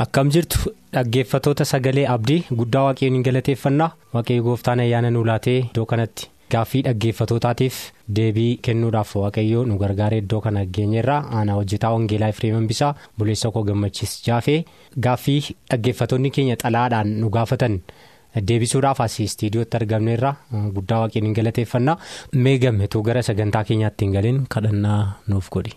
Akkam jirtu dhaggeeffatoota sagalee abdii guddaa waaqayyoon hin galateeffannaa? Waaqayyo gooftaan ayyaana nu laatee iddoo kanatti gaaffii dhaggeeffatootaatiif deebii kennuudhaaf waaqayyo nu gargaaree iddoo kana geenyerraa aanaa hojjetaa wangeelaa Efreem Bisaa buleessa koo gammachiis jaafee gaaffii dhaggeeffatoonni keenya xalaadhaan nu gaafatan deebisuudhaaf asii istiidiyootti argamneerra guddaa waaqayyoon hin galateeffannaa. Mee gammetuu gara sagantaa keenyaatti hin galiin kadhannaa nuuf godhi.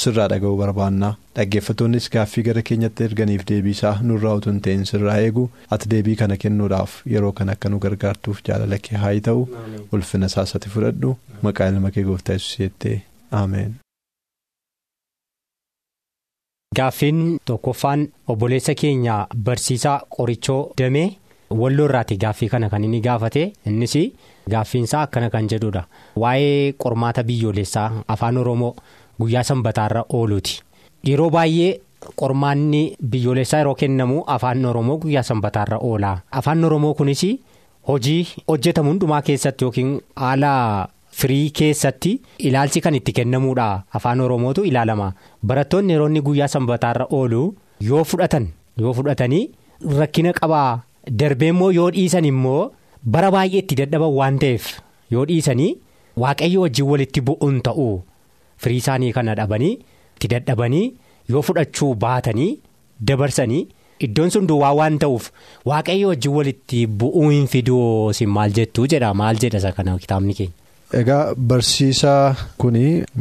Sirraa dhaga'uu barbaannaa dhaggeeffatoonnis gaaffii gara keenyatti erganiif deebiisaa nurraa utuu hin ta'in sirraa eegu. Ati deebii kana kennuudhaaf yeroo kana akka nu gargaartuuf jaalala kee haa ta'u. Ulfina saasati fudhadhu. Maqaa ilma kee gooftaa yesuus jettee ameen. Gaaffiin tokkoffaan obboleessa keenya barsiisaa qorichoo damee walloo irraati gaaffii kana kan inni gaafate. Innis gaaffiinsaa akkana kan jedhudha. Waa'ee qormaata biyyoolessaa afaan oromoo. Guyyaa sanbataarra ooluuti. Yeroo baay'ee qormaanni biyyoolessaa yeroo kennamu afaan oromoo guyyaa sanbataarra oola. Afaan oromoo kunis hojii hojjetamu hundumaa keessatti yookiin haala firii keessatti ilaalchi kan itti kennamuudha. Afaan oromootu ilaalama. Barattoonni yeroo inni guyyaa sanbataarra oolu yoo fudhatan yoo fudhatanii rakkina qabaa darbee immoo yoo dhiisan immoo bara baay'ee itti dadhaban waan ta'eef yoo dhiisanii waaqayyo wajjin walitti bu'uun ta'u. Firii isaanii kana dhabanii itti dadhabanii yoo fudhachuu baatanii dabarsanii iddoon sun duwwaa waan ta'uuf waaqayyo wajjin walitti bu'uu hin fiduu si maal jettuu jedha maal jedha isa kana kitaabni keenya. Egaa barsiisaa kun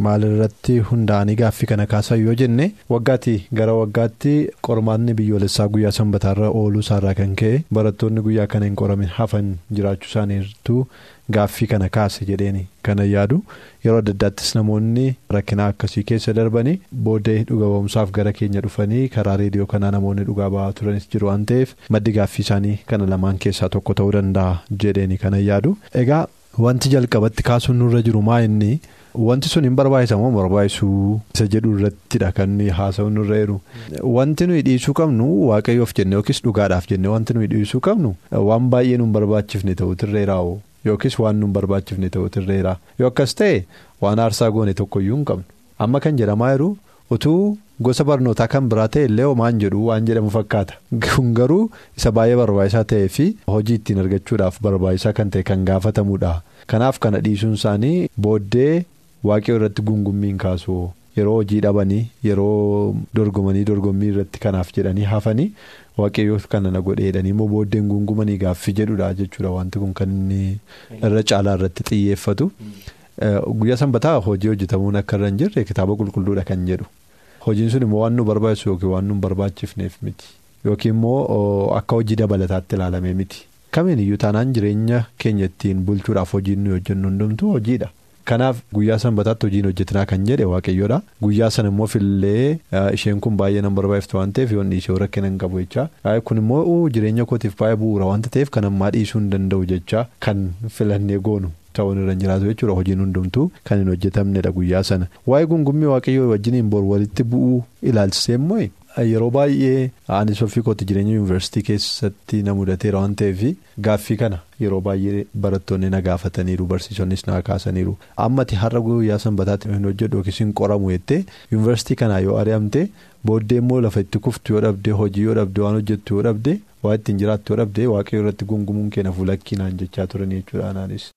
maalirratti hundaa'anii gaaffii kana kaasan yoo jenne waggaatti gara waggaatti qormaanni biyyoolessaa guyyaa sanbataarra ooluu isaarraa kan ka'e barattoonni guyyaa kana hin qoramin hafan jiraachuu isaaniirtuu gaaffii kana kaase jedheeni kana yaadu yeroo adda addaattis namoonni rakkinaa akkasii keessa darbanii booddee dhuga ba'umsaaf gara keenya dhufanii karaa reediyoo kanaa namoonni dhugaa ba'aa turanis jiru waan ta'eef maddi gaaffii isaanii kana lamaan keessaa tokko ta'uu danda'a jedheeni kana yaadu egaa. Wanti jalqabatti kaasuun nurra jiru maa inni wanti sun hin barbaachisa moo barbaachisuu isa jedhu irrattidha kan haasa'u nurra jiru. Wanti nuyi dhiisuu qabnu waaqayyoof jenne yookiis dhugaadhaaf jenne wanti nuyi dhiisuu qabnu waan baay'ee nu barbaachifne ta'uutirreeraa'u yookiis waan nu barbaachifne ta'uutirreera yoo akkas ta'e waan aarsaa goone tokkoyyuu hin qabnu. Amma kan jedhamaa jiru utuu. Gosa barnootaa kan biraa ta'e illee homaan jedhu waan jedhamu fakkaata. Kun garuu isa baay'ee barbaachisaa ta'ee fi hojii ittiin argachuudhaaf barbaachisaa kan ta'e kan gaafatamudha. Kanaaf kana dhiisuun isaanii booddee waaqayyo irratti gungummiin kaasu yeroo hojii dhabanii yeroo dorgomanii dorgommii irratti kanaaf jedhanii hafanii waaqayyo kana na godheedhanii immoo booddeen gungumanii gaaffii jedhudha jechuudha. Wanti kun kan inni irra caalaa irratti xiyyeeffatu. Guyyaa sanbataa hojii hojjetamuun akka irra hin jirre kitaaba qulqulluudha kan jedhu. Hojiin sun immoo waan nu barbaachisu yookiin waan nu barbaachifneef miti. Yookiin immoo akka hojii dabalataatti ilaalamee miti. Kamiin iyyuu taanaan jireenya keenya ittiin bulchuudhaaf hojiin nuyi hojjennu hundumtuu hojiidha. Kanaaf guyyaa sanbataatti hojiin hojjetinaa kan jedhe waaqayyoodha guyyaa sana immoo fillee isheen kun baay'ee nan barbaachiftu waan ta'eef yoon dhiisee rakkina hin qabu jechaa. Kun immoo jireenya kootiif baay'ee bu'uura wanta ta'eef kan ammaa dhiisuu hin danda'u jechaa. Kan filannee goonu. Ta'uun irra hin jiraatu jechuudha hojiin hundumtuu kan hin hojjetamnedha guyyaa sana. Waa'ee gungummii waaqayyoo wajjiniin bor walitti bu'uu ilaalchisee immoo yeroo baay'ee anis ofii kootti jireenya yuunivarsiitii keessatti na mudateera waan ta'eef gaaffii kana yeroo baay'ee barattoonni na gaafataniiru barsiisonnis na kaasaniiru ammati har'a guyyaa sanbataatti hin hojjedhu yookiis hin qoramu jettee yuunivarsiitii kanaa yoo ari'amte booddee immoo lafa itti kuftu yoo dhabde hojii yoo dhabde waan hojjettu yoo dhabde waa ittiin jiraattu dhabdee waaqayyo irratti gungumuun keenya fuulakkiinaan jechaa turan jechuudha anaanis.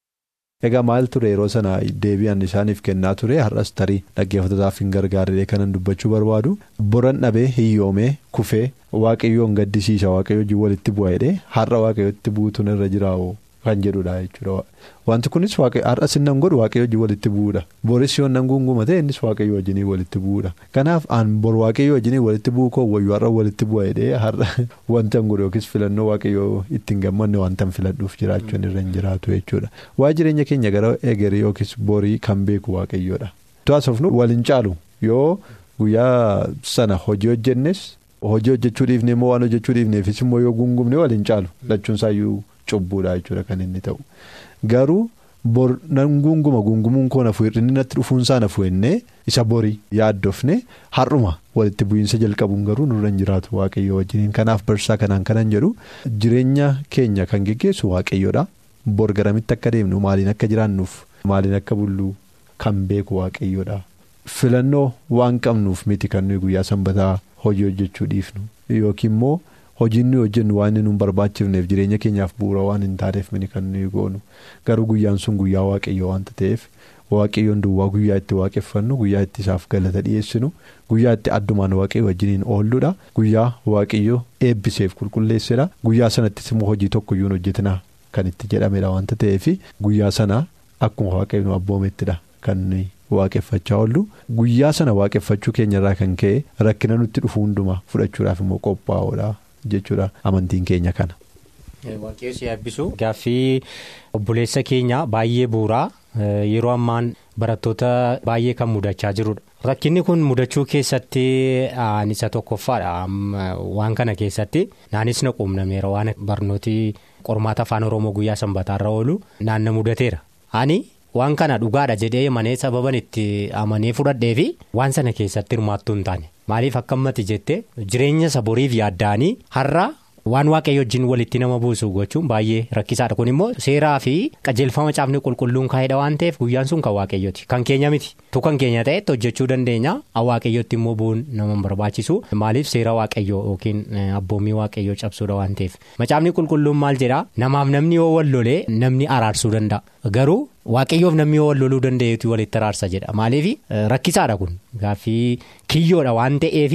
Egaa maal ture? Yeroo sana deebi'an isaaniif kennaa ture. Har'as tarii dhaggeeffatootaaf hin gargaarre kanan dubbachuu barbaadu boran dhabee hiyyoomee kufee waaqayyoon gaddisiisa. Waaqayyo wajjin walitti bu'a jedhee har'a waaqayyotti buutuun irra jiraa'u kan jedhudha jechuudha. Wanti kunis har'as inni godhu waaqayyo wajjin walitti bu'uudha. Boris yoo nan gunguma ta'e innis waaqayyo wajjin walitti bu'uudha. Kanaaf aan bor waaqayyo wajjin walitti bu'u koo wayyuu har'a walitti bu'a jedhee har'a wanta godhu yookiis filannoo waaqayyo ittiin gammanne wanta filadhuuf jiraachuun irra hin jiraatu jechuudha. Waa jireenya keenya gara egeree yookiis borii kan beeku waaqayyoodha. To'aasofnu wal hin caalu yoo guyyaa sana hojii hojjennes hojii hojjechuu dhiifnee moo waan hojjechuu dhiifneefis immoo yoo gungumne wal hin caalu lachuunsaayyuu cubbuudha jechuudha kan inni ta'u. Garuu bor nan gunguma gungumuun koo nafu hir'inni natti dhufuunsaa nafu ennee isa borii yaaddofne har'uma walitti bu'iinsa jalqabuun garuu nurra hin jiraatu waaqayyo wajjiniin kanaaf barsaa kanaan kanan jedhu jireenya keenya kan geggeessu waaqayyoodha. Bor garamitti akka deemnu maaliin akka jiraannuuf maaliin akka bulluu kan beeku waaqayyoodha. Filannoo waan qabnuuf miti kan nuyi guyyaa sanbataa hojii hojjechuu dhiifnu yookiin immoo. Hojiin nuyi hojjennu waan inni nu barbaachifneef jireenya keenyaaf bu'uura waan hin taaneef mini kan nuyi goonu. Garuu guyyaan sun guyyaa waaqayyoo waanta ta'eef waaqayyoon duwwaa guyyaa itti waaqeffannu guyyaa itti isaaf galata dhiyeessinu guyyaa itti addumaan waaqayyo wajjiniin oolluudha. Guyyaa waaqayyo eebbiseef qulqulleessedha guyyaa sanattis immoo hojii tokkoyyuu hojjetina kan itti jedhamedha waanta ta'eef guyyaa sana akkuma waaqayyo nu abboomettidha kan waaqeffachaa oollu. Guyyaa sana waaqeffachuu keenyarraa kan ka'e rakkina nutti dhufu hundumaa fudhachuudhaaf immoo qophaa'uudha. Jechuudha amantiin keenya kana. Waaqayyoon yaabbisu gaaffii obboleessa keenya baay'ee bu'uuraa yeroo ammaan barattoota baay'ee kan mudachaa jirudha. Rakkinni kun mudachuu keessatti isa tokkoffaadha waan kana keessatti naanis na quunnameera waan barnooti qormaata afaan oromoo guyyaa sanbataarra oolu naanna mudateera. Ani waan kana dhugaadha jedhee amanee sababan itti amanee fudhadhee fi waan sana keessatti hirmaattuu hin taane. Maaliif akka ammatti jettee jireenya isa boriif yaadda'anii? Har'a waan waaqayyo wajjin walitti nama buusu gochuun baay'ee rakkisaadha. Kun immoo seeraa fi qajeelfama caafni qulqulluun kaa'edha waan ta'eef guyyaan sun kan waaqayyooti. Kan keenya miti. Tu kan keenya ta'etti hojjechuu dandeenya. Waaqayyotti immoo bu'uun nama barbaachisu maaliif seera waaqayyoo yookiin abboommii waaqayyoo cabsuudha waan ta'eef? Macaafni qulqulluun maal jedhaa namaaf namni yoo wal lolee namni araarsuu danda'a. Garuu. Waaqayyoof namni yoo wal loluu danda'eetu walitti araarsa jedha. Maaliif? Rakkisaadha kun. Gaaffii kiyyoodha waan ta'eef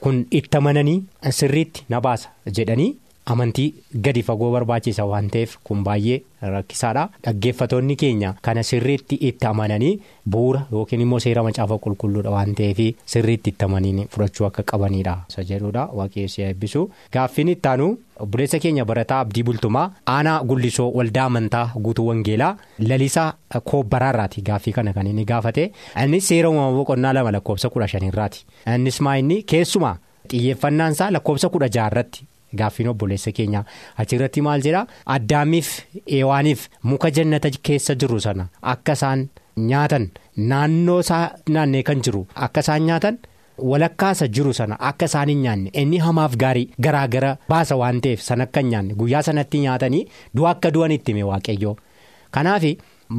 kun itti amananii sirriitti na baasa jedhanii amantii gadi fagoo barbaachisa waan ta'eef kun baay'ee rakkisaadha. Dhaggeeffatoonni keenya kana sirriitti itti amananii bu'uura yookiin immoo seera macaafa qulqulluudha waan ta'eef sirriitti itti amanii fudhachuu akka qabanidha isa jedhudha waaqayyoon eebbisu gaaffiin ittaanu. obboleessa keenya barataa abdii bultumaa aanaa gullisoo waldaa amantaa guutuu wangeelaa lalisaa koobbaraarraati gaaffii kana kan inni gaafate innis seera uumama boqonnaa lama lakkoofsa kudha shanirraati innis maa inni keessumaa xiyyeeffannaansaa lakkoofsa kudha jaarratti gaaffiin obboleessa keenya achirratti maal jedhaa addaamiif eewaaniif muka jannata keessa jiru sana akka isaan nyaatan naannoo isaa naannee kan jiru akka isaan nyaatan. walakkaasa jiru sana akka isaan hin nyaanne. Inni hamaaf gaarii garaagara baasa waan ta'eef sana akka hin nyaanne. Guyyaa sanatti nyaatanii du'a akka du'an itti hime waaqayyoo. Kanaaf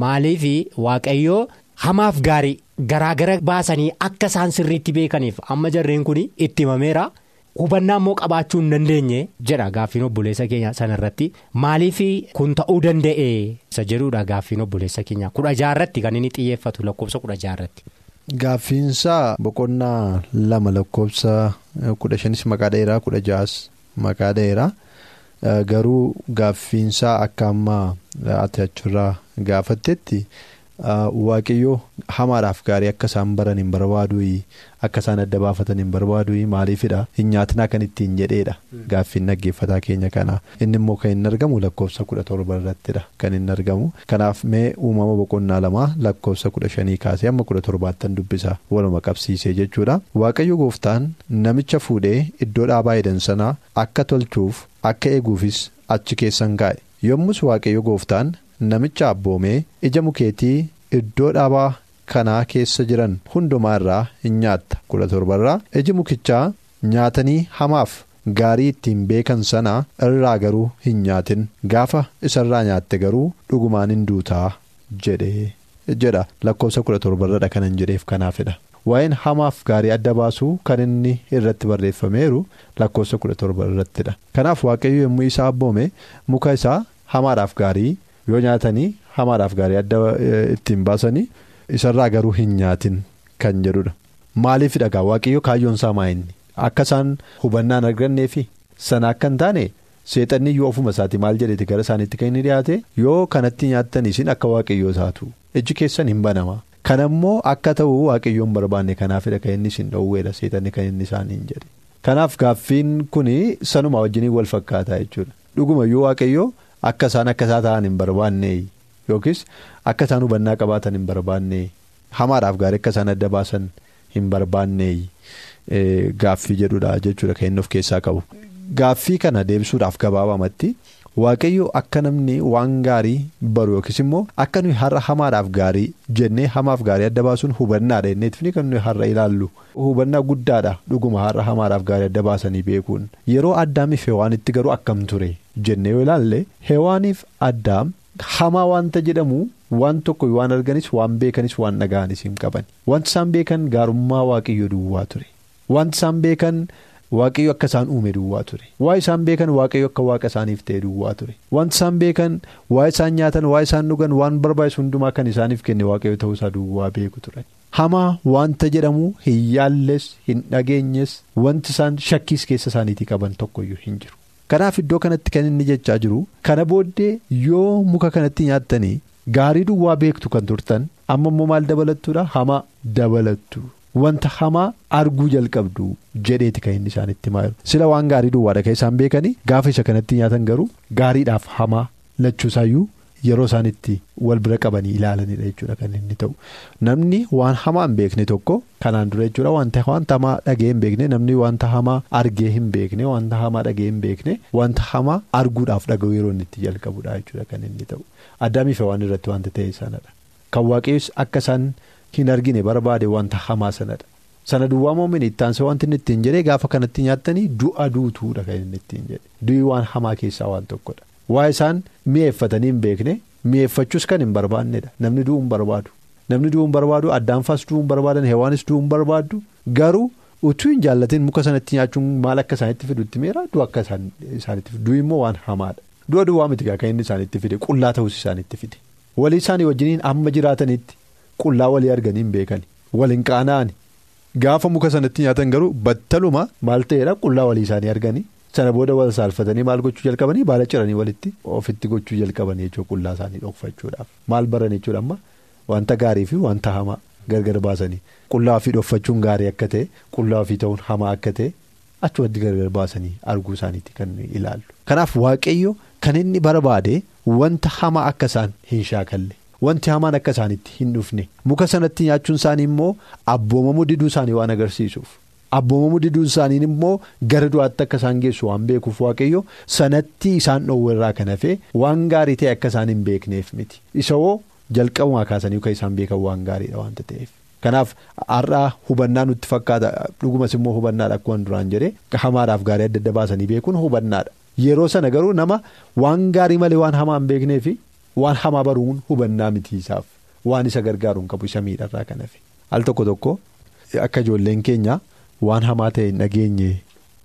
maaliif waaqayyoo hamaaf gaarii garaagara baasanii akka isaan sirriitti beekaniif? Amma jarreen kun itti himameera hubannaa immoo qabaachuu hin dandeenye? Jedha gaaffiin obboleessa keenya sanarratti maaliif kun ta'uu danda'e? Isa jedhuudha gaaffiin obboleessa keenya kudha jaarratti kan inni xiyyeeffatu lakkoofsa kudha jaarratti. Gaaffiinsaa boqonnaa lama lakkoofsa kudha shanis maqaa dheeraa kudha ja'as maqaa dheeraa. Garuu gaaffiinsaa akka ammaa ati achirraa gaafattetti waaqayyoo hamaadhaaf gaarii akka isaan baran hin barbaadu akka isaan adda baafatan hin barbaadu maaliifidha hin nyaatinaa kan ittiin jedheedha. Gaaffiin dhaggeeffataa keenya kana. Inni immoo kan hin argamu lakkoofsa kudha torba irrattidha kan hin argamu. Kanaaf mee uumama boqonnaa lamaa lakkoofsa kudha shanii kaasee amma kudha torbaattan dubbisa waluma qabsiisee jechuudha. Waaqayyo gooftaan namicha fuudhee iddoo dhaabaa edan sanaa akka tolchuuf akka eeguufis achi keessan kaa'e yommus waaqayyo gooftaan. Namicha abboomee ija mukeetii iddoo dhaabaa kanaa keessa jiran hundumaa irraa hin nyaatta. kudha torbarraa iji mukichaa nyaatanii hamaaf gaarii ittiin beekan sana irraa garuu hin nyaatin. gaafa isarraa nyaatte garuu dhugumaan hin duutaa jedhee jedha. lakkoofsa kudha torbarradha kanan jedheef kanaafidha waa'een hamaaf gaarii adda baasuu kan inni irratti barreeffameeru lakkoofsa kudha torba irrattidha. Kanaaf waaqayyo yommuu isaa abboome muka isaa hamaadhaaf gaarii yoo nyaatanii hamaadhaaf gaarii adda ittiin baasanii isarraa garuu hin nyaatin kan jedhudha. Maaliif dhagaa? Waaqayyo kaayyoon isaa maayinni akka isaan hubannaan arganneefi sana akka hin taane. seexanni iyyuu ofuma isaati maal jedheeti? Gara isaaniitti kan inni dhiyaate yoo kanatti nyaattan isin akka waaqayyoo taatu iji keessan hin banama. Kana immoo akka ta'u waaqayyoon barbaanne kanaafidha kan inni isin dhoowweedha seexanni kan inni isaaniin jedhe. Kanaaf gaaffiin kun sanuma wajjiniin wal fakkaataa jechuudha. Dhugumayyuu waaqayyoo akka isaan akka isaa ta'an hin barbaanne yookiis akka isaan hubannaa qabaatan hin barbaanne hamaadhaaf gaarii akka isaan adda baasan hin barbaanne gaaffii jedhudha jechuudha kan inni of keessaa qabu. Gaaffii kana deebisuudhaaf gabaabamatti waaqayyo akka namni waan gaarii baru yookiis immoo akka nuyi har'a hamaadhaaf gaarii jennee hamaaf gaarii adda baasuun hubannaadha jenneetifni kan nuyi har'a ilaallu. Hubannaa guddaadha dhuguma har'a hamaadhaaf gaarii adda baasanii beekuun. Yeroo addaamiif hewaanitti garuu akkam ture jennee yoo ilaalle hewaaniif addaam hamaa wanta jedhamu waan tokko waan arganis waan beekanis waan dhaga'anis hin qaban. Wanti isaan beekan gaarummaa waaqayyo duwwaa ture. Wanti isaan beekan. Waaqayyo akka isaan uume duwwaa ture. Waa isaan beekan waaqayyo akka waaqa isaaniif ta'e duwwaa ture. Wanti isaan beekan waa isaan nyaatan waa isaan dhugan waan barbaachisu hundumaa kan isaaniif kenne waaqayyo ta'uusaa duwwaa beeku ture hamaa wanta jedhamu hin yaalles hin dhageenyes wanti isaan shakkiis keessa isaaniitii qaban tokkoyyuu hin jiru kanaaf iddoo kanatti kan inni jechaa jiru kana booddee yoo muka kanatti nyaattanii gaarii duwwaa beektu kan turtan amma immoo maal dabalattuudha hamaa dabalattu. Wanta hamaa arguu jalqabdu jedheeti kan inni isaanitti himaa jiru sila waan gaarii duwwaadha kan isaan beekanii gaafa isa kanatti nyaatan garuu gaariidhaaf hamaa lachuusaayyuu yeroo isaan itti wal bira qabanii ilaalanidha jechuudha kan inni ta'u namni waan hamaa hin beekne tokko kanaan dura jechuudha wanta hamaa dhagee hin beekne namni wanta hamaa argee hin beekne wanta hamaa dhagee hin beekne wanta hamaa arguudhaaf dhaga'u yeroo inni itti jalqabudha jechuudha kan inni ta'u addaamiif waan irratti wanta ta'e sanadha kan waaqayyoos akka isaan. Hin argine barbaade wanta hamaa sanadha. Sana duwwaa moomin ittaansa wanti inni ittiin jedhee gaafa kanatti nyaattanii du'a duutuudha kan inni ittiin jedhe. Du'i waan hamaa keessaa waan tokkodha. Waa isaan mi'eeffatanii hin beekne mi'eeffachuus kan hin barbaannedha. Namni du'uu hin barbaadu. Namni du'uu hin barbaadu addaanfaas du'uu hin barbaadan heewaanis du'uu hin barbaaddu garuu utuu hin jaallatin muka sanatti nyaachuun maal akka isaanitti fidutti meera du'a akka isaanitti fidu du'i immoo waan hamaadha. Du'a duwwaa miti kan inni isaanitti fide qullaa ta'us isaanitti fide. Walii isaanii wajjiniin amma jiraatanitti. Qullaa walii arganii hin beekani waliin qaana'ani gaafa muka sanatti nyaatan garuu battaluma maal ta'eedha qullaa walii isaanii arganii sana booda wal saalfatanii maal gochuu jalqabanii? Baala ciranii walitti ofitti gochuu jalqabanii jechuudha qullaa isaanii dhokfachuudhaaf. Maal baran jechuudha amma wanta gaarii fi wanta hamaa gargar baasanii. Qullaa ofii dhokfachuun gaarii akka ta'e qullaa ofii ta'uun hamaa akka ta'e achumatti gargar baasanii arguu isaaniitti kan ilaallu. Kanaaf waaqayyo kan inni barbaade wanta hamaa akka isaan hin shaakalle. Wanti hamaan akka isaanitti hin dhufne. Muka sanatti nyaachuun isaanii immoo abboomamuu diduu isaanii waan agarsiisuuf abboomamuu diduu isaaniin immoo gara du'aatti akka isaan geessu waan beekuuf waaqayyo sanatti isaan dhoowwerraa kan hafe waan gaarii ta'e akka isaan hin beekneef miti isa hoo jalqabumaa kaasanii kan isaan beekan waan gaariidha waanta ta'eef. Kanaaf har'aa hubannaa nutti fakkaata dhugumas immoo hubannaadha akkuma duraan jedhee hamaadhaaf gaarii adda adda baasanii beekuun hubannaadha yeroo sana garuu nama waan gaarii malee waan hamaa hin beekneefi. Waan hamaa baruun hubannaa mitiisaaf waan isa gargaaruun qabu isa miidharraa kan hafe al tokko tokko akka ijoolleen keenya waan hamaa ta'e hin dhageenye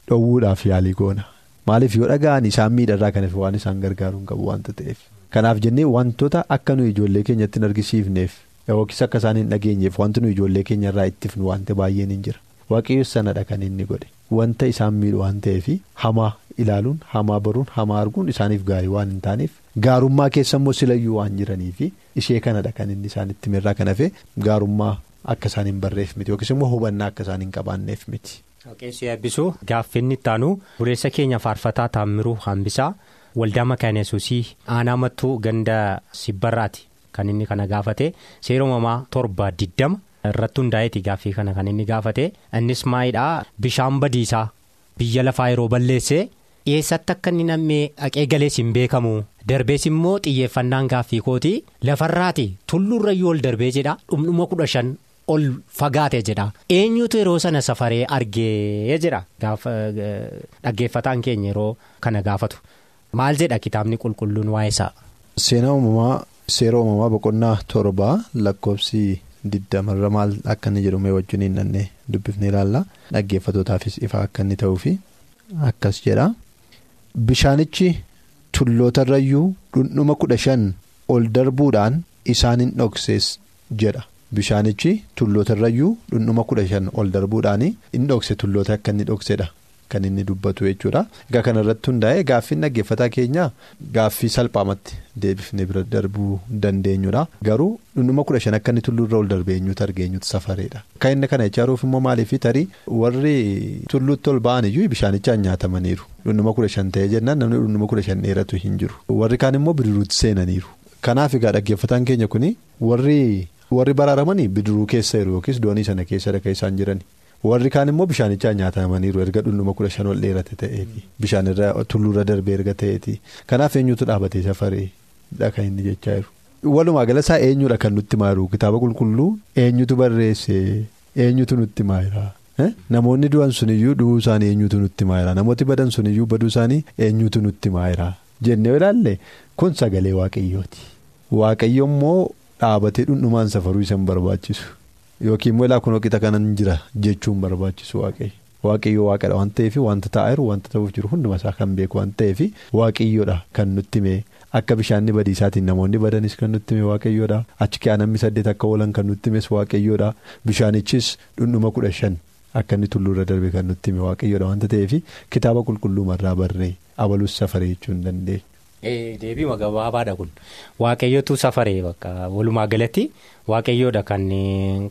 dhoowwuudhaaf yaalii goona. Maaliif yoo dhaga'an isaan miidharraa kan hafe waan isaan gargaaruun qabu waanta ta'eef. Kanaaf jennee wantoota akka nuyi ijoollee keenyatti hin argisiifneef yookiis akka isaan hin dhageenyeef wanti nuyi ijoollee keenyarraa ittifnu wanta baay'een hin jira. Waaqayyo sanadha kan inni godhe. Wanta isaan miidhu waan ta'eef hamaa ilaaluun hamaa baruun hamaa arguun isaaniif gaarii waan hin taaneef. Gaarummaa keessa immoo silayyuu waan jiraniifi ishee kanadha kan inni isaanitti mirraa kan hafe gaarummaa akka isaan hin barreef miti. Yookiis immoo hubannaa akka isaan hin qabaanneef miti. Waaqessi eebbisuu gaaffinni ittaanu buleessa keenya faarfataa taammiruu hambisaa waldaa makaana yesuusii aanaa mattuu ganda sibbarraati. Kan inni kana gaafate. Seera uumamaa torba diddama. Irratti hundaa'eeti gaaffii kana kan inni gaafate. Innis maayidhaa bishaan badiisaa biyya lafaa yeroo balleesse. dhiyeessatti akka inni nammee dhaqee galees hin beekamu? Darbees immoo xiyyeeffannaan gaaffii kooti. Lafarraati. Tulluurrayyuu ol darbee jedha. Dhumdhuma kudha shan ol fagaate jedha. Eenyutu yeroo sana safaree argee jedha dhaggeeffataan keenya yeroo kana gaafatu. Maal jedha kitaabni qulqulluun waa'ee isaa. Seenaa uumamaa seera uumamaa boqonnaa torbaa lakkoofsi digdamarra maal akka inni jedhu wajjin hin dhannee dubbifnee ilaalla. Dhaggeeffatootaafis ifa akka inni ta'uufi akkas jedha. Bishaanichi tullootarrayyuu dhundhuma kudha shan ol darbuudhaan isaan hin dhoksees jedha. Bishaanichi tullootarrayyuu dhundhuma kudha shan ol darbuudhaan hin dhokse tulloota akka inni dhoksedha kan inni dubbatu jechuudha. Egaa kanarratti hundaa'e gaaffiin dhaggeeffataa keenya gaaffii salphaamatti deebifnee bira darbuu dandeenyudha. Garuu dhundhuma kudha shan akka inni tulluurra ol darbee eenyutu argeenyutu safareedha. Kan inni kana ijaaruuf immoo maaliif tarii warri tulluutti ol ba'an iyyuu bishaanichaan nyaatamaniiru. Dhundhuma kudha shan ta'ee jennaan namni dhundhuma kudha shan dheeratu hin jiru. Warri kaan immoo bidiruutti seenaniiru. Kanaaf egaa dhaggeeffataan keenya kuni warri. Warri baraaramanii bidiruu keessa jiru yookiis doonii sana keessa dhaqee isaan jirani warri kaan immoo bishaanichaan nyaatamaniiru erga dhundhuma kudha shan ol dheerate ta'eeti bishaan irra tulluurra darbee erga ta'eeti kanaaf eenyutu dhaabatee safaree kan inni jechaa jiru. Walumaa galasaa eenyudha kan nutti maaru kitaaba qulqulluu eenyutu barreesse? Eenyutu nutti maayira namoonni du'an suniyyuu du'uu isaanii eenyutu nutti maayira namooti badan suniyyuu baduu isaanii eenyutu nutti maayira jennee ilaalle kun sagalee waaqayyooti. Waaqayyo immoo. Dhaabatee dhundhumaan safaruu isa hin barbaachisu. Yookiin immoo ilaa kun qixa kanan jira jechuun barbaachisu waaqayyo. Waaqayyo waaqadha waan ta'eef wanta taa'aa jiru wanta ta'uuf jiru hunduma isaa kan beeku waan ta'eef waaqayyoodha kan nutti mee akka bishaanni badiisaatiin namoonni badanis kan nutti mee waaqayyoodha achi ka'aa namni saddeet akka oolan kan nutti mees waaqayyoodha bishaanichis dhundhuma kudha shan akka inni tulluurra darbe kan nutti mee waaqayyoodha wanta ta'eef kitaaba qulqulluumarraa barree abalus safaree jechuu hin dandeenya. Deebii gabaabaadha kun. Waaqayyootu safaree bakka walumaa galatti waaqayyoodha kan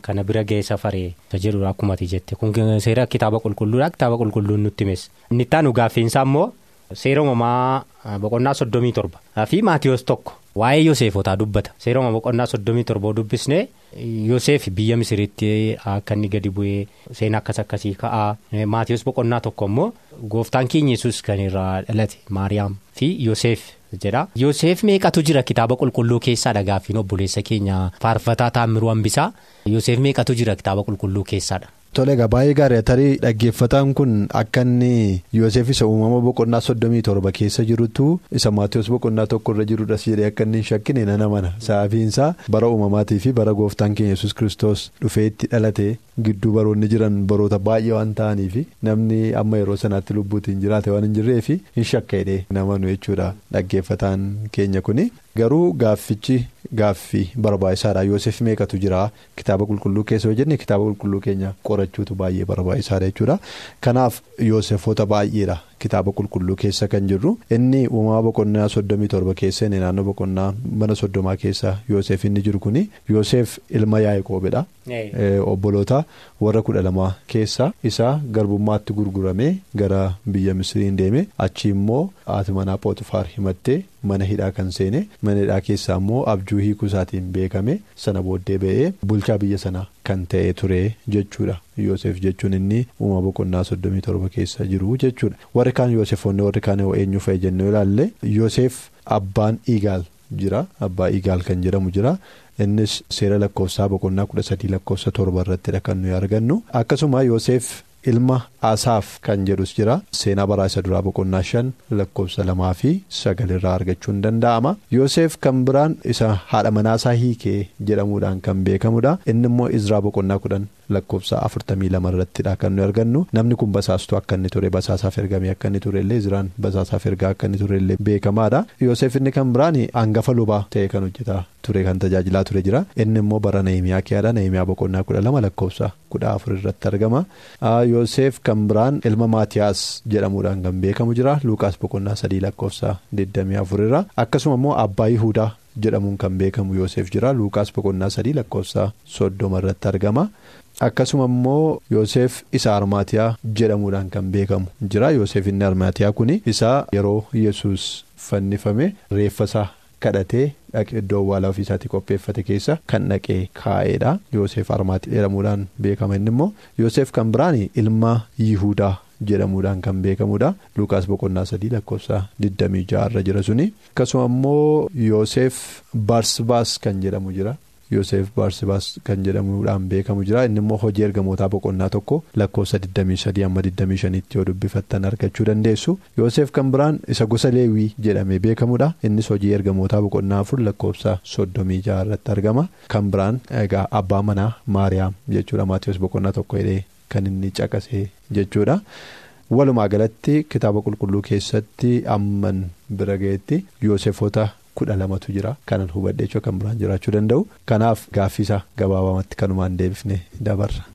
kana bira ga'ee safaree jedhudha akkuma ati jette. Kun seera kitaaba qulqulluudha kitaaba qulqulluun nutti himes. Inni itti gaaffiinsaa immoo seera uumamaa boqonnaa soddomii torba. Fi maatiyoos tokko waa'ee Yoosefotaa dubbata. Seera uumamaa boqonnaa soddomii torba dubbisnee Yoosef biyya Misiritti akka inni gadi bu'ee seenaa akkas akkasii ka'aa. Maatiyoos boqonnaa tokko immoo gooftaan keenya yesus kan irraa dhalate Maariyaam fi Yoosef. Jedha Yoosef meeqatu jira kitaaba qulqulluu keessaadha gaaffiin obboleessa keenya faarfataa taammiruu hambisaa Yoosef meeqatu jira kitaaba qulqulluu keessaadha. Tole egaa baay'ee gaarii tarii dhaggeeffataan kun akka inni Yoosef isa uumama boqonnaa soddomii torba keessa jirutu isa maatiyoos boqonnaa tokkorra jirudhas jedhee akka inni hin shakkine nana mana sababiinsaa bara uumamaatii fi bara gooftaan keenya yesus kiristoos dhufee itti dhalate gidduu baroonni jiran baroota baay'ee waan ta'aniif namni amma yeroo sanaatti lubbuutiin jiraate waan hin jirreef hin shakkadhe namanu jechuudha dhaggeeffataan keenya kuni. Garuu gaaffichi gaaffii barbaachisaadha. Yoosef meeqatu jira? Kitaaba qulqulluu keessa yoo jenne kitaaba qulqulluu keenya qorachuutu baay'ee barbaachisaadha jechuudha. Kanaaf Yoosefoota baay'eedha kitaaba qulqulluu keessa kan jirru. Inni uumama boqonnaa soddomii torba keessa inni naannoo boqonnaa mana soddomaa keessa Yoosef inni jiru kuni Yoosef ilma Yaaqoobidha. Obboloota warra kudha lamaa keessa isaa garbummaatti gurguramee gara biyya Misiriin deeme. Achi immoo haati manaa Pootifaar himattee mana hidhaa kan seene. Mana hidhaa keessaa immoo abjuu hiikuu isaatiin beekame sana booddee ba'ee bulchaa biyya sanaa kan ta'e ture jechuudha. Yoosef jechuun inni uumama boqonnaa soddomii torba keessa jiru jechuudha. Warri kaan Yoosefoonni warri kaan eenyu fa'i jennee ilaalle Yoosef abbaan Igaal jira. Abbaa Igaal kan jedhamu jira. innis seera lakkoofsaa boqonnaa kudha sadii lakkoofsa torba irrattidha kan nuyi argannu. Akkasuma Yoosef ilma Asaaf kan jedhus jira seenaa baraa isa duraa boqonnaa shan lakkoofsa lamaa fi sagal irraa argachuun danda'ama Yoosef kan biraan isa haadha manaasaa hiikee jedhamuudhaan kan beekamudha inni immoo Izraa boqonnaa kudhan lakkoofsa afurtamii lama irrattidha kan nuyi argannu namni kun basaastuu akka inni ture basaasaaf ergamee akka inni ture illee Izraan basaasaaf ergaa akka inni ture illee beekamaadha Yoosef inni kan biraan hangafa lubaa ta'e kan hojjetaa ture kan tajaajilaa ture jira inni immoo bara Nahimiyaa keeyyaadha Nahimiyaa boqonnaa kudha lama lakkoofsa kudha afur irratti argama Yoosef kan biraan ilma Maatiyaas jedhamuudhaan kan beekamu jira. Luukaas boqonnaa sadii lakkoofsa 24 irra akkasuma immoo abbaa Yihudaa jedhamuun kan beekamu Yoosef jira. Luukaas boqonnaa sadii lakkoofsa soddoma irratti argama. Akkasuma immoo Yoosef isa Armaatiyaa jedhamuudhaan kan beekamu jira. Yoosef inni Armaatiyaa kun isa yeroo Yesuus fannifame reeffasaa kadhatee dhaqee iddoo awwaalaa ofiisaatii qopheeffate keessa kan dhaqee kaa'eedha. Yoosef Armaatiyaa jedhamuudhaan beekama. Inni immoo Yoosef kan biraan ilma Yihudaa jedhamuudhaan kan beekamudha. Lukaas boqonnaa sadii lakkoofsa 26 irra jira suni. Akkasuma immoo Yoosef Barsbaas kan jedhamu jira. Yoosef Baarsibaas kan jedhamuudhaan beekamu jira. Inni immoo hojii ergamootaa boqonnaa tokko lakkoofsa 23 amma 25tti yoo dubbifattan argachuu dandeessu. Yoosef kan biraan isa gosa leewwii jedhamee beekamudha. Innis hojii ergamootaa boqonnaa afur lakkoofsa 36 irratti argama. Kan biraan egaa abbaa manaa Maariyaam jechuudha. Maatiyoos boqonnaa tokko hidhee kan inni caqasee jechuudha. Walumaa galatti kitaaba qulqulluu keessatti amman bira ga'etti Yoosefota kudha lamatu jira kanan hubadhee kan biraan jiraachuu danda'u kanaaf gaaffiisa gabaabamatti kanumaan deebifne dabarra.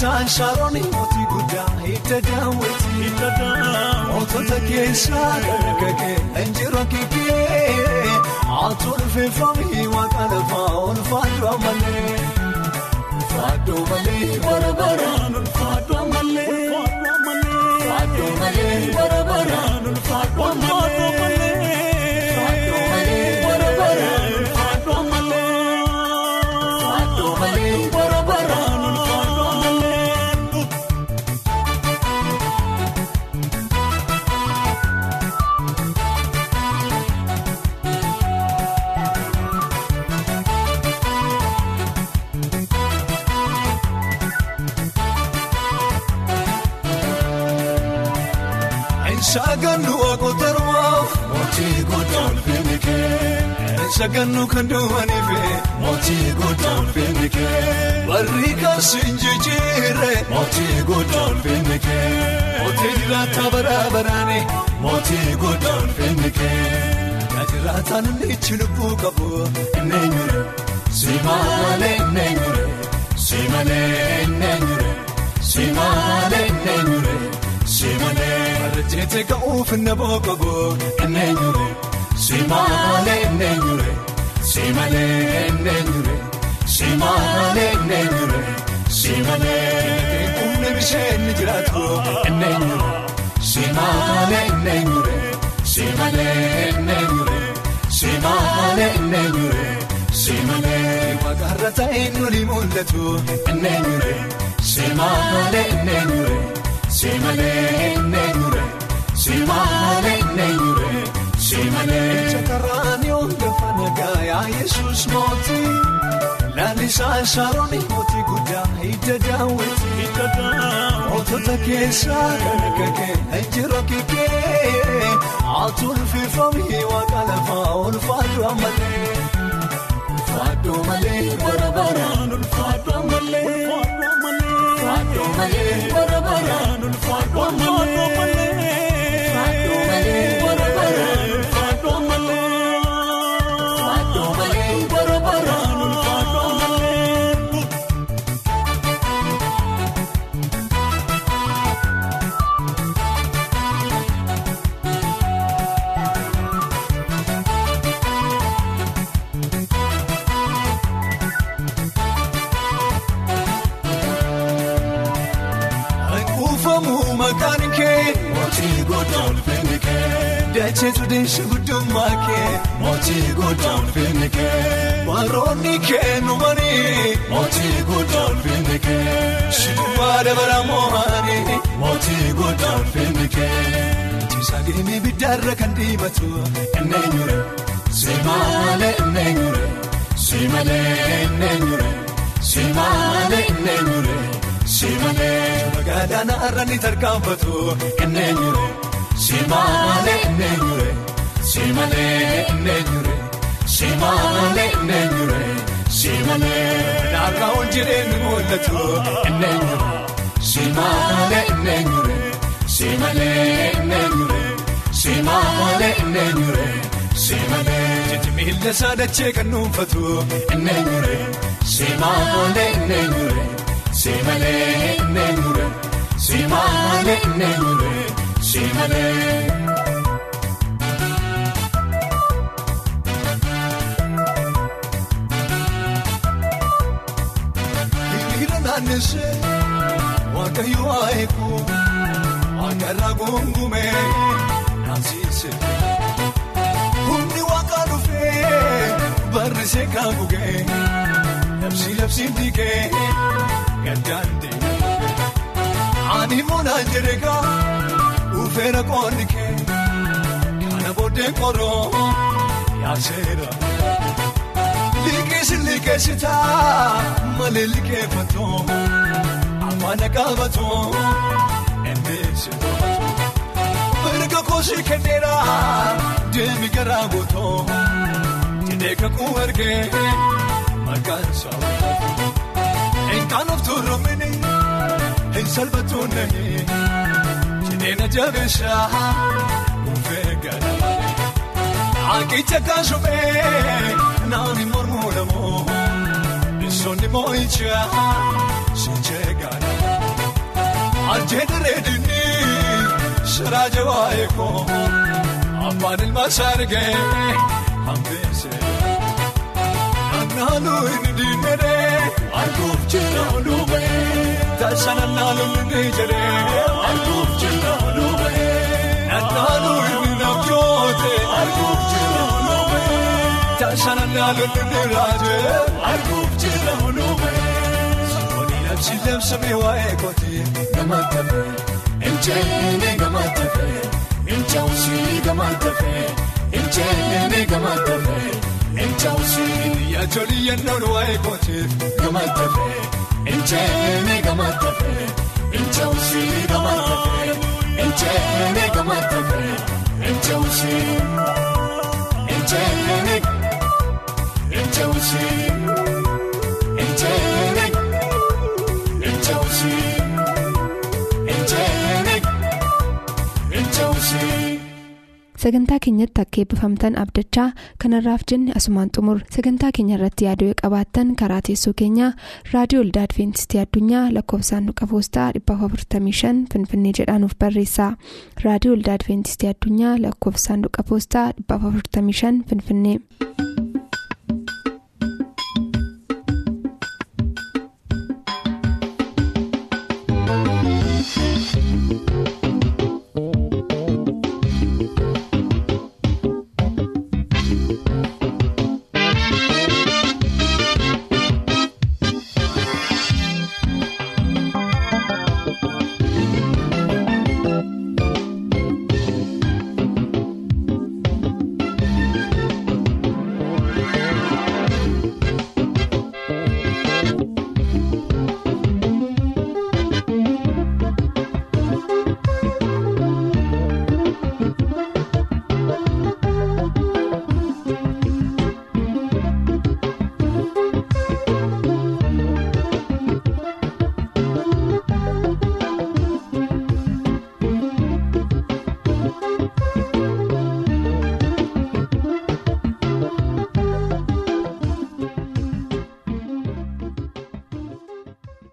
Lalisaan Sharooni mootii guddaa hidda daawwati. Mootota keessaa dargagee injira kiikee. Atuun feefamii waaqa lafaa ulfaadhu malee. Ulfaadhu malee bara baraan ulfaadhu malee. Ulfaadhu malee Sagannu kan duwwaniife mootii goddaa ulfinni kee. Barri kaasiin jijjiirre mootii goddaa ulfinni kee. Mootii jiraata baraabaraani mootii goddaa ulfinni kee. Najiraataan inni lubbuu qabu inni nyure. Simaalee inni nyure. Simaalee inni nyure. Simaalee inni nyure. Simaalee barreeffamte ka'uuf na boqobu enneenyure simaalee enneenyure simaalee enneenyure simaalee enneenyure simaalee humna bisheen ni jiraatu enneenyure simaalee enneenyure simaalee enneenyure simaalee enneenyure simaalee maqaarra ta'e nuni mul'atu enneenyure simaalee enneenyure. Simalee neenyure simalee neenyure simalee. Shakarraan lafa nagaa yaa Yesuus mootii lalisaan Sharooni mootii guddaa hidda daawwati. Mootota keessaa dargagee injira kiikee atuun feefamii waaqa lafaa ulfaadhu malee. Ulfaadhu malee bara baraan ulfaadhu malee. Ulfaadhu malee Deesha guddummaa kee mootii goddaa ulfinni kee. Waroonni kee numanii mootii goddaa ulfinni kee. Shibubaa dabara moo'anii mootii goddaa ulfinni kee. Tiisaa geemee biddaarra kan dhiibatu enneenyure. Simaalee enneenyure. Simaalee enneenyure. Simaalee enneenyure. Simalee magaalaa irra ni tarkaanfatu enneenyure simaalee enneenyure simaalee enneenyure simaalee enneenyure simaalee Waaqaa ol jireenyi mul'atu enneenyure simalee enneenyure simaalee enneenyure simalee jechi miila isaa dachee kan nuunfatu enneenyure simaalee enneenyure simalee enneenyure simaalee enneenyure simalee. Waaqayyo waayeeku waaqarraa gongume naansiise humni waaqaa dhufee barrisee kan gugee labsii labsiin dhiigee gaddaan deemee ani moonaan jedheegaa dhufeera qoonni kee kana booddee qoroo yaaseera liqeessi liqeessitaa malee liqeeffatoo. Afaan qabatoo endeessi toobatoo mirga koosii kenneera deemi garaa gootoo jedhee kakuu argee maqaan saawwatoo enkaan of tuurumini hin salphatu nahi jedhee na jabeessaa dhufee galamaa Akeecha kaasumee naani mormuu lamoo bisoonni moo'ichaa. Sinjeegana aljeedere dinni siraaja waayekoo abbaan ilma saargee hambeese naannoo inni diinee arguuf jira luubee taasisa naannoo inni jedhee arguuf jira luubee naannoo inni nafjoote arguuf jira luubee taasisa naannoo inni raajee arguuf jira luubee. Si labsamee waa'ee kootee gama tafee Injeenee gama tafee Injawusii gama tafee Injeenee gama tafee Injawusii yaajolii yannoon waa'ee kootee gama tafee Injeenee gama tafee Injawusii gama tafee Injeenee gama tafee Injawusii Injeenee Injawusii Injeenee. sagantaa keenyatti akka eebbifamtan abdachaa kanarraaf jenne asumaan xumur. Sagantaa keenya irratti yaaduu qabaattan karaa teessoo keenyaa raadiyoo olda adventistii addunyaa lakkoofsaanduqa poostaa 455 finfinnee jedhaanuf barreessaa raadiyoo olda adventistii addunyaa lakkoofsaanduqa poostaa 455 finfinnee.